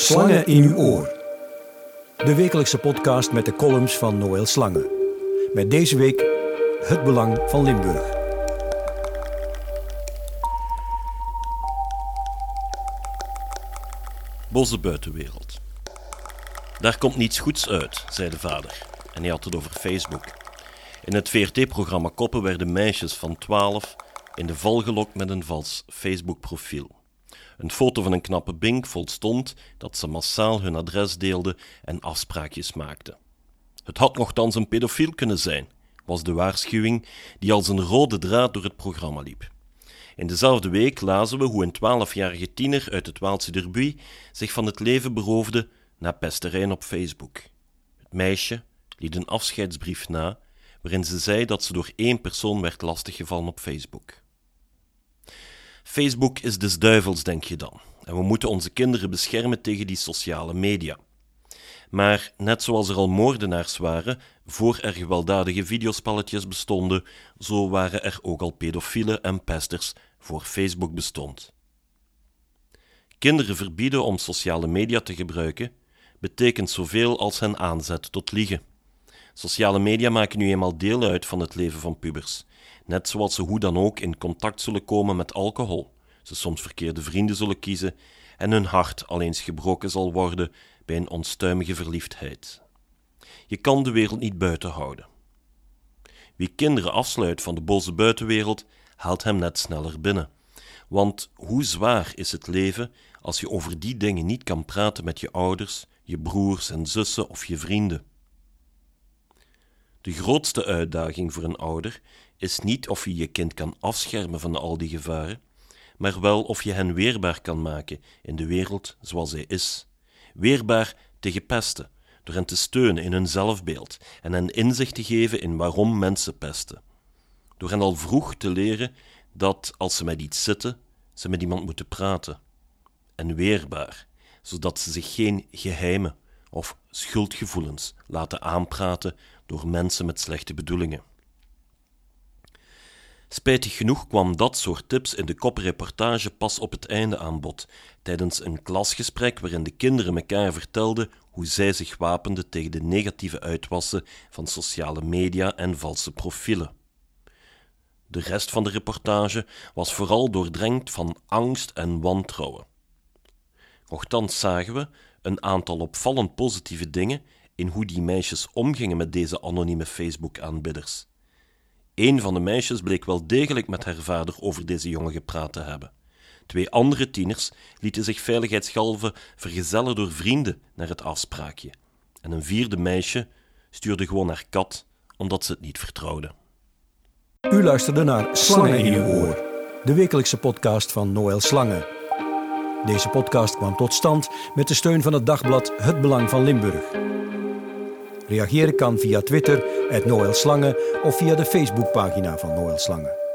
Slangen in uw oor. De wekelijkse podcast met de columns van Noël Slangen. Met deze week het belang van Limburg. Boze buitenwereld. Daar komt niets goeds uit, zei de vader. En hij had het over Facebook. In het VRT-programma Koppen werden meisjes van 12 in de val gelokt met een vals Facebook-profiel. Een foto van een knappe bink volstond dat ze massaal hun adres deelden en afspraakjes maakten. Het had nogthans een pedofiel kunnen zijn, was de waarschuwing die als een rode draad door het programma liep. In dezelfde week lazen we hoe een twaalfjarige tiener uit het Waalse Derbuy zich van het leven beroofde na pesterijen op Facebook. Het meisje liet een afscheidsbrief na waarin ze zei dat ze door één persoon werd lastiggevallen op Facebook. Facebook is des duivels, denk je dan. En we moeten onze kinderen beschermen tegen die sociale media. Maar net zoals er al moordenaars waren voor er gewelddadige videospelletjes bestonden, zo waren er ook al pedofielen en pesters voor Facebook bestond. Kinderen verbieden om sociale media te gebruiken betekent zoveel als hen aanzet tot liegen. Sociale media maken nu eenmaal deel uit van het leven van pubers, net zoals ze hoe dan ook in contact zullen komen met alcohol, ze soms verkeerde vrienden zullen kiezen en hun hart al eens gebroken zal worden bij een onstuimige verliefdheid. Je kan de wereld niet buiten houden. Wie kinderen afsluit van de boze buitenwereld, haalt hem net sneller binnen. Want hoe zwaar is het leven als je over die dingen niet kan praten met je ouders, je broers en zussen of je vrienden? De grootste uitdaging voor een ouder is niet of je je kind kan afschermen van al die gevaren, maar wel of je hen weerbaar kan maken in de wereld zoals zij is. Weerbaar tegen pesten, door hen te steunen in hun zelfbeeld en hen inzicht te geven in waarom mensen pesten. Door hen al vroeg te leren dat als ze met iets zitten, ze met iemand moeten praten. En weerbaar, zodat ze zich geen geheimen of schuldgevoelens laten aanpraten door mensen met slechte bedoelingen. Spijtig genoeg kwam dat soort tips in de kopreportage pas op het einde aan bod, tijdens een klasgesprek waarin de kinderen elkaar vertelden hoe zij zich wapenden tegen de negatieve uitwassen van sociale media en valse profielen. De rest van de reportage was vooral doordrenkt van angst en wantrouwen. Nochtans zagen we een aantal opvallend positieve dingen in hoe die meisjes omgingen met deze anonieme Facebook-aanbidders. Een van de meisjes bleek wel degelijk met haar vader over deze jongen gepraat te hebben. Twee andere tieners lieten zich veiligheidshalve vergezellen door vrienden naar het afspraakje. En een vierde meisje stuurde gewoon haar kat omdat ze het niet vertrouwde. U luisterde naar Slangen in uw oor, de wekelijkse podcast van Noël Slangen. Deze podcast kwam tot stand met de steun van het dagblad Het Belang van Limburg. Reageren kan via Twitter, Noël Slangen of via de Facebookpagina van Noël Slangen.